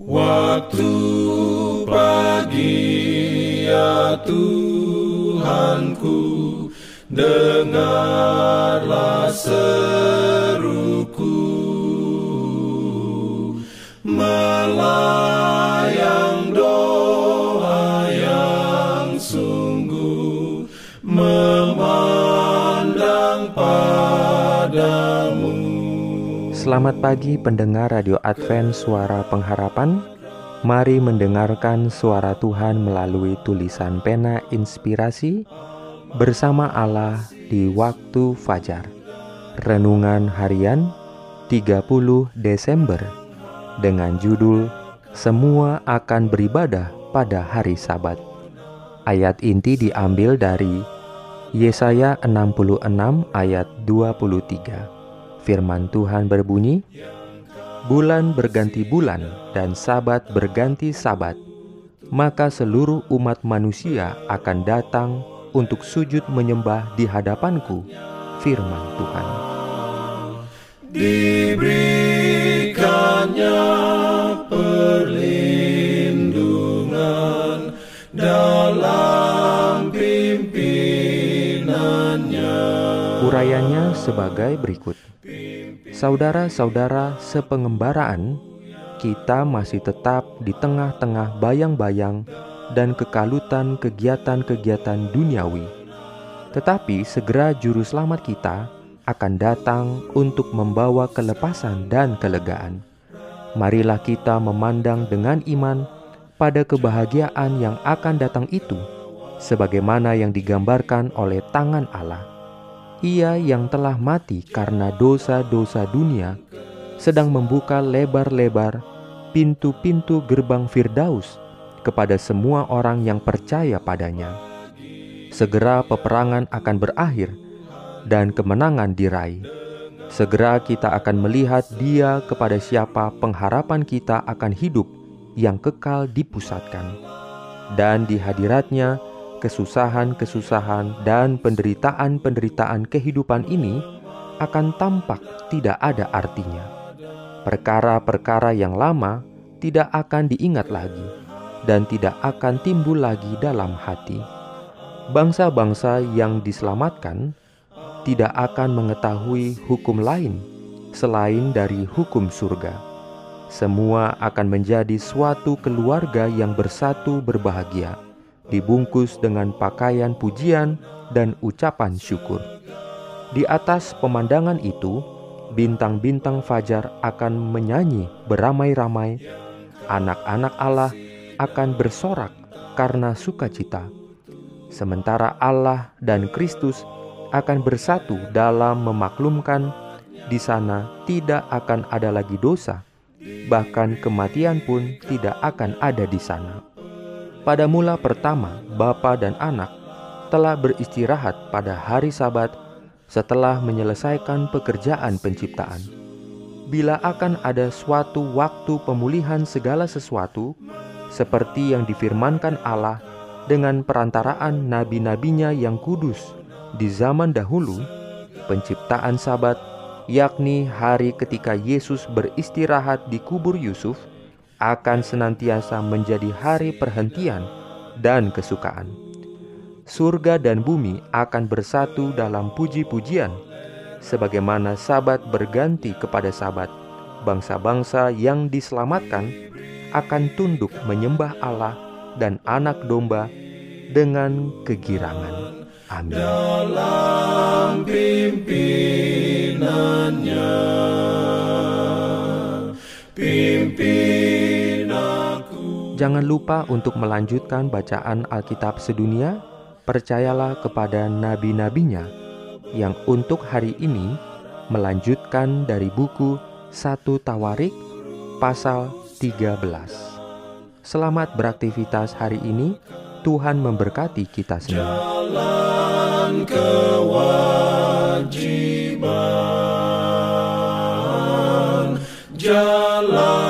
Waktu pagi ya Tuhanku Dengarlah seruku. Melayang Selamat pagi pendengar Radio Advent Suara Pengharapan. Mari mendengarkan suara Tuhan melalui tulisan pena inspirasi Bersama Allah di waktu fajar. Renungan harian 30 Desember Dengan judul Semua akan beribadah pada hari sabat. Ayat inti diambil dari Yesaya 66 ayat 23 Firman Tuhan berbunyi, "Bulan berganti bulan dan Sabat berganti Sabat, maka seluruh umat manusia akan datang untuk sujud menyembah di hadapanku." Firman Tuhan. Diberikannya perlindungan dalam pimpinannya. Urayanya sebagai berikut. Saudara-saudara sepengembaraan, kita masih tetap di tengah-tengah bayang-bayang dan kekalutan kegiatan-kegiatan duniawi. Tetapi segera juru selamat kita akan datang untuk membawa kelepasan dan kelegaan. Marilah kita memandang dengan iman pada kebahagiaan yang akan datang itu, sebagaimana yang digambarkan oleh tangan Allah ia yang telah mati karena dosa-dosa dunia sedang membuka lebar-lebar pintu-pintu gerbang Firdaus kepada semua orang yang percaya padanya. Segera peperangan akan berakhir dan kemenangan diraih. Segera kita akan melihat dia kepada siapa pengharapan kita akan hidup yang kekal dipusatkan. Dan di hadiratnya kesusahan-kesusahan dan penderitaan-penderitaan kehidupan ini akan tampak tidak ada artinya. Perkara-perkara yang lama tidak akan diingat lagi dan tidak akan timbul lagi dalam hati. Bangsa-bangsa yang diselamatkan tidak akan mengetahui hukum lain selain dari hukum surga. Semua akan menjadi suatu keluarga yang bersatu berbahagia dibungkus dengan pakaian pujian dan ucapan syukur. Di atas pemandangan itu, bintang-bintang fajar akan menyanyi beramai-ramai, anak-anak Allah akan bersorak karena sukacita. Sementara Allah dan Kristus akan bersatu dalam memaklumkan di sana tidak akan ada lagi dosa, bahkan kematian pun tidak akan ada di sana. Pada mula pertama, Bapa dan Anak telah beristirahat pada hari Sabat setelah menyelesaikan pekerjaan penciptaan. Bila akan ada suatu waktu pemulihan segala sesuatu, seperti yang difirmankan Allah dengan perantaraan nabi-nabinya yang kudus di zaman dahulu, penciptaan Sabat, yakni hari ketika Yesus beristirahat di kubur Yusuf, akan senantiasa menjadi hari perhentian dan kesukaan. Surga dan bumi akan bersatu dalam puji-pujian, sebagaimana Sabat berganti kepada Sabat. Bangsa-bangsa yang diselamatkan akan tunduk menyembah Allah dan Anak Domba dengan kegirangan. Amin. Jangan lupa untuk melanjutkan bacaan Alkitab sedunia. Percayalah kepada nabi-nabinya yang untuk hari ini melanjutkan dari buku 1 Tawarik pasal 13. Selamat beraktivitas hari ini. Tuhan memberkati kita semua. Jalan kewajiban. Jalan